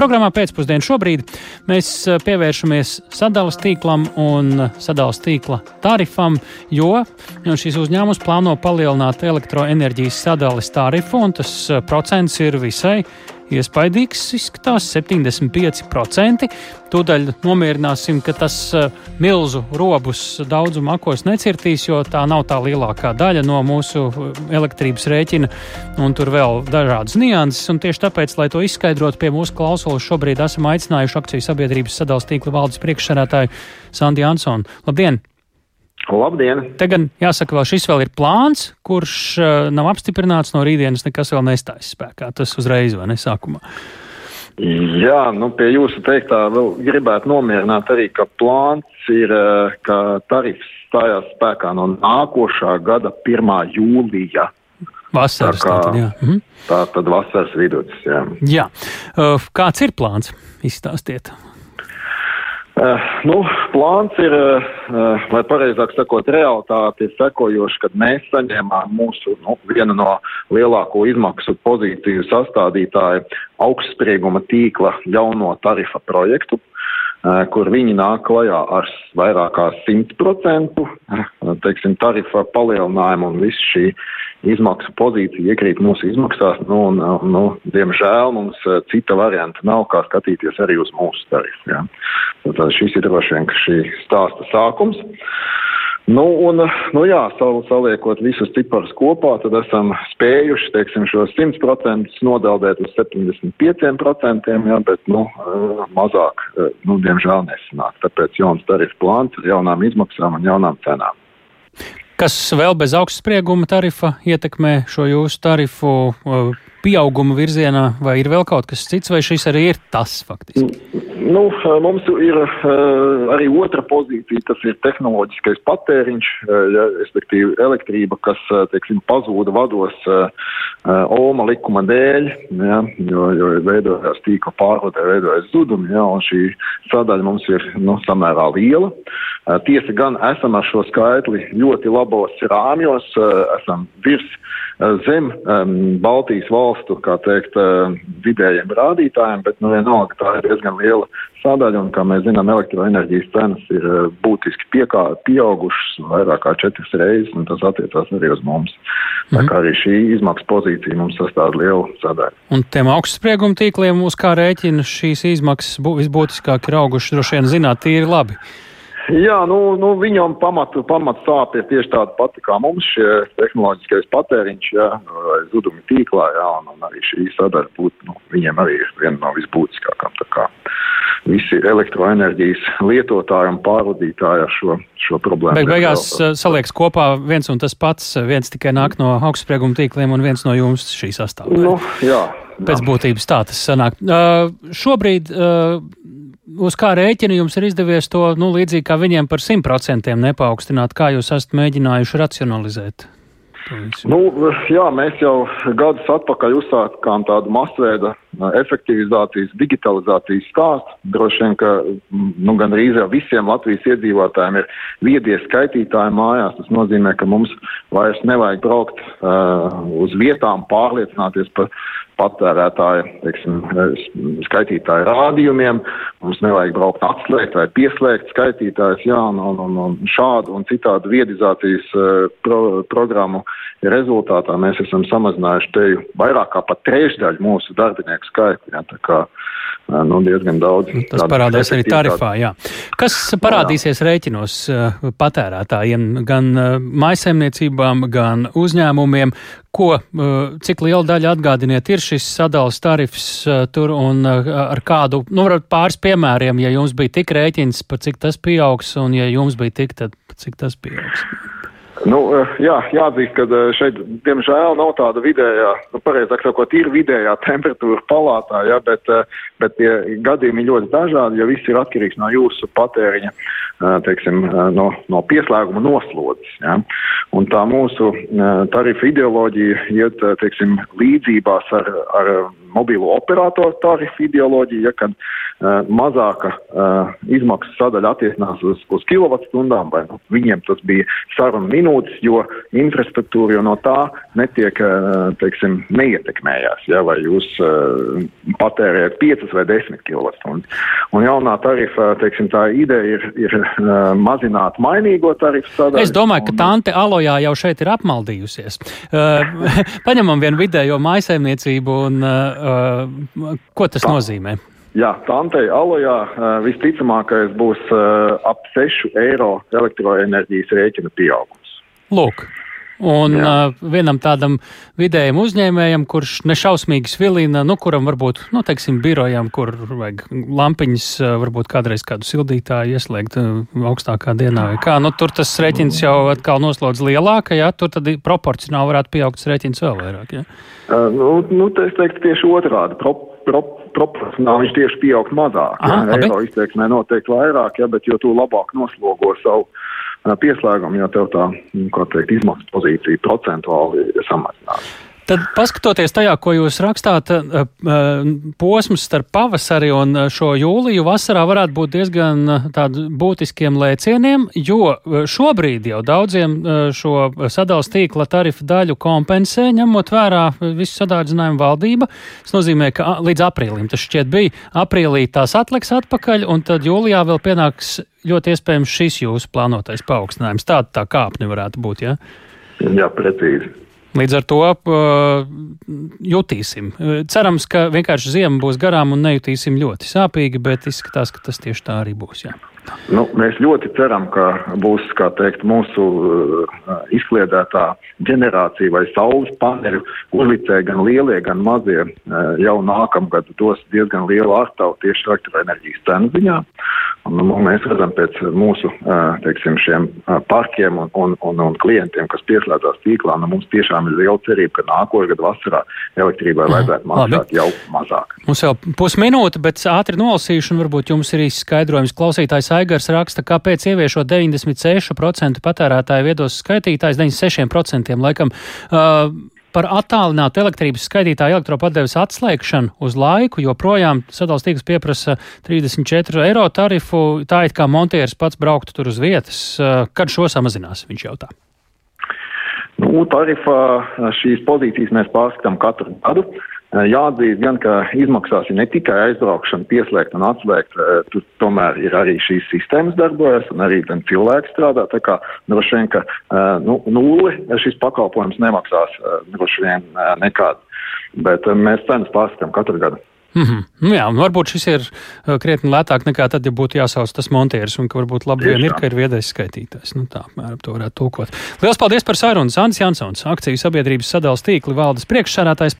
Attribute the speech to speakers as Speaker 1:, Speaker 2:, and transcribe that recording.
Speaker 1: Programmā pēcpusdienā šobrīd mēs pievēršamies sadales tīklam un sadales tīkla tarifam, jo šīs uzņēmums plāno palielināt elektroenerģijas sadales tarifu, un tas procents ir visai iespaidīgs, izskatās 75%. Tūdaļ nomierināsim, ka tas eh, milzu robus daudzu makos necirtīs, jo tā nav tā lielākā daļa no mūsu eh, elektrības rēķina, un tur vēl dažādas nianses. Un tieši tāpēc, lai to izskaidrotu, pie mūsu klausulas šobrīd esam aicinājuši akciju sabiedrības sadalījuma tīkla valdes priekšsarātāju Sandi Ansonu. Labdien!
Speaker 2: Labdien!
Speaker 1: Te gan jāsaka, vēl šis vēl ir plāns, kurš uh, nav apstiprināts no rītdienas, nekas vēl nestājas spēkā. Tas uzreiz vai ne sākumā.
Speaker 2: Jā, nu pie jūsu teiktā vēl gribētu nomierināt arī, ka plāns ir, uh, ka tarifs stājās spēkā no nākošā gada 1. jūlija.
Speaker 1: Vasaras, tā kā, tātad, jā. Mhm.
Speaker 2: Tā tad vasaras vidus, jā.
Speaker 1: Jā. Uh, kāds ir plāns? Izstāstiet.
Speaker 2: Uh, nu, plāns ir, uh, vai pareizāk sakot, realitāte ir sekojoša, kad mēs saņēmām mūsu nu, vienu no lielāko izmaksu pozīciju sastādītāju augstsprieguma tīkla jauno tarifa projektu. Eh, kur viņi nāk klajā ar vairāk kā 100% eh, teiksim, tarifa palielinājumu un visu šī izmaksu pozīcija iekrīt mūsu izmaksās. Nu, un, eh, nu, diemžēl mums cita varianta nav, kā skatīties arī uz mūsu tarifu. Ja. Tad šis ir droši vien šī stāsta sākums. Nu, un, nu jā, sal, saliekot visus ciparus kopā, tad esam spējuši, teiksim, šos 100% nodeldēt uz 75%, jā, bet, nu, eh, mazāk, eh, nu, diemžēl nesanāk. Tāpēc jauns tarifu plāns ar jaunām izmaksām un jaunām cenām.
Speaker 1: Kas vēl bez augstsprieguma tarifa ietekmē šo jūsu tarifu eh, pieauguma virzienā, vai ir vēl kaut kas cits, vai šis arī ir tas faktiski?
Speaker 2: Nu, mums ir uh, arī otra pozīcija, tas ir tehnoloģiskais patēriņš, ja, respektīvi elektrība, kas, uh, teiksim, pazūda vados Oma likuma dēļ, ja, jo, jo veidojās tīkla pārvadē, veidojas zudumi, ja, un šī sadaļa mums ir, nu, samērā liela. Tiesa gan esam ar šo skaitli ļoti labos rāmjos, esam virs zem um, Baltijas valstu, kā teikt, uh, vidējiem rādītājiem, bet, nu, vienalga tā ir diezgan liela sadaļa, un, kā mēs zinām, elektroenerģijas cenas ir uh, būtiski piekā, pieaugušas vairāk kā četras reizes, un tas attiecās arī uz mums. Mhm. Tā kā arī šī izmaksu pozīcija mums sastāv lielu sadaļu.
Speaker 1: Un tiem augstsprieguma tīkliem, uz kā rēķina šīs izmaksas visbūtiskāk ir augušas, droši vien zināt, tīri labi.
Speaker 2: Jā, nu, nu viņam pamatu, pamatu sāp ir tieši tāda pati kā mums šie tehnoloģiskais patēriņš, jā, zudumi tīklā, jā, un, un arī šī sadaļa būtu, nu, viņiem arī ir viena no visbūtiskākām, tā kā visi elektroenerģijas lietotāji un pārvadītāji ar šo, šo problēmu.
Speaker 1: Bet beigās vēl, salieks kopā viens un tas pats, viens tikai nāk no augstsprieguma tīkliem un viens no jums šī sastāvā.
Speaker 2: Nu, jā.
Speaker 1: Pēc būtības tā tas sanāk. Uh, šobrīd uh, uz kā rēķina jums ir izdevies to, nu, līdzīgi kā viņiem par 100% nepaukstināt, kā jūs esat mēģinājuši racionalizēt?
Speaker 2: Nu, jā, mēs jau gadus atpakaļ uzsākām tādu masveida efektivizācijas, digitalizācijas stāstu. Droši vien, ka nu, gan arī visiem Latvijas iedzīvotājiem ir viedie skaitītāji mājās. Tas nozīmē, ka mums vairs nevajag braukt uh, uz vietām, pārliecināties par patērētāja, teiksim, skaitītāja rādījumiem. Mums nevajag braukt atslēgt vai pieslēgt skaitītājus, jā, un, un, un šādu un citādu viedizācijas uh, pro, programmu rezultātā mēs esam samazinājuši te vairāk kā pat trešdaļu mūsu darbinieku skaitu. Jā, nu, diezgan daudz.
Speaker 1: Tas parādās arī tarifā, jā. Kas parādīsies jā. rēķinos patērētājiem, gan maisaimniecībām, gan uzņēmumiem? Ko, cik liela daļa atgādiniet ir šis sadalas tarifs tur un ar kādu, nu, varbūt pāris piemēriem, ja jums bija tik rēķins, par cik tas pieaugs, un ja jums bija tik, tad cik tas pieaugs?
Speaker 2: Nu, eh, jā, jāatzīst, ka eh, šeit, diemžēl, nav tāda vidējā, nu, pareizāk sakot, ir vidējā temperatūra palātā, jā, bet, eh, bet tie gadījumi ļoti dažādi, jo viss ir atkarīgs no jūsu patēriņa, teiksim, no, no pieslēguma noslodzes, jā. Un tā mūsu tarifa ideoloģija iet, teiksim, līdzībās ar, ar mobīlo operatoru tarifu ideoloģiju, ja, kad mazāka uh, izmaksu sadaļa attiecinās uz, uz kilovatstundām, vai nu, viņiem tas bija saruna minūtes, jo infrastruktūra jau no tā netiek, uh, teiksim, neietekmējās, ja, vai jūs uh, patērējat 5 vai 10 kilovatstundas. Un jaunā tarifa, teiksim, tā ideja ir, ir uh, mazināt mainīgo tarifu sadaļu.
Speaker 1: Es domāju, ka tante Alojā jau šeit ir apmaldījusies. Uh, paņemam vienu vidējo maisaimniecību un uh, ko tas Jā. nozīmē?
Speaker 2: Jā, Tantei Alojā visticamākais būs ap 6 eiro elektroenerģijas rēķina pieaugums.
Speaker 1: Lūk. Un Jā. uh, vienam tādam vidējam uzņēmējam, kurš nešausmīgi svilina, nu, kuram varbūt, nu, teiksim, birojam, kur vajag lampiņas, uh, varbūt kādreiz kādu sildītāju ieslēgt uh, augstākā dienā kā, nu, tur tas rēķins jau atkal noslodz lielāka, jā, tur tad proporcionāli varētu pieaugt rēķins vēl vairāk, jā.
Speaker 2: Uh, nu, nu, es teiktu tieši otrādi. Pro, pro, proporcionāli viņš tieši pieaugt mazāk. Aha, jā, eiro izteiksmē noteikti vairāk, jā, bet jo tu labāk noslogo savu pieslēgumu, jo tev tā, nu, kā teikt, izmaksas pozīcija procentuāli samazinās.
Speaker 1: Tad, paskatoties tajā, ko jūs rakstāt, posms starp pavasari un šo jūliju vasarā varētu būt diezgan būtiskiem lēcieniem, jo šobrīd jau daudziem šo sadals tīkla tarifu daļu kompensē, ņemot vērā visu sadārdzinājumu valdība. Tas nozīmē, ka līdz aprīlim tas šķiet bija. Aprīlī tās atliks atpakaļ, un tad jūlijā vēl pienāks ļoti iespējams šis jūsu plānotais paaugstinājums. Tāda tā kāpne varētu būt?
Speaker 2: Ja? Jā, precīzi.
Speaker 1: Līdz ar to uh, jutīsim. Cerams, ka vienkārši ziema būs garām un nejutīsim ļoti sāpīgi, bet izskatās, ka tas tieši tā arī būs. Jā.
Speaker 2: Nu, mēs ļoti ceram, ka būs teikt, mūsu uh, izkliedētā ģenerācija vai saules paneļu uzlicēji gan lielie, gan mazie uh, jau nākamgad dos diezgan lielu ārtavu tieši elektroenerģijas cenu ziņā. Un, un mēs redzam pēc mūsu teiksim, šiem parkiem un, un, un, un klientiem, kas pieslēdzās tīklā, nu, mums tiešām ir liela cerība, ka nākošais gadu vasarā elektrībai mm. vajadzētu maksāt jau mazāk.
Speaker 1: Mums jau pusminūte, bet ātri nolasīšu, un varbūt jums ir īsts skaidrojums. Klausītājs Aigars raksta, kāpēc ieviešot 96% patērētāju viedos skaitītājs, 96% laikam. Uh, par attālinātu elektrības skaitītāju elektropadeves atslēgšanu uz laiku, joprojām sadalījums tīkls pieprasa 34 eiro tarifu. Tā it kā montieris pats brauktu tur uz vietas. Uh, kad šo samazinās, viņš jautā.
Speaker 2: Nu, tarifā šīs pozīcijas mēs pārskatām katru gadu. Eh, jāatzīst gan, ka izmaksās ir ne tikai aizbraukšana, pieslēgt un atslēgt, eh, tur tomēr ir arī šīs sistēmas darbojas un arī gan cilvēki strādā, tā kā droši vien, ka eh, nu, nulli šis pakalpojums nemaksās droši vien nekādu, bet mēs cenas pārskatām katru gadu.
Speaker 1: Mm -hmm. nu jā, varbūt šis ir krietni lētāk nekā tad, ja būtu jāsauc tas montieris, un ka varbūt labi vien ir, ka ir viedais skaitītājs. Nu, tā, mēram, to varētu tulkot. Lielas paldies par sarunu. Sandis Jansons, akciju sabiedrības sadalas tīkli valdes priekšsādātājs.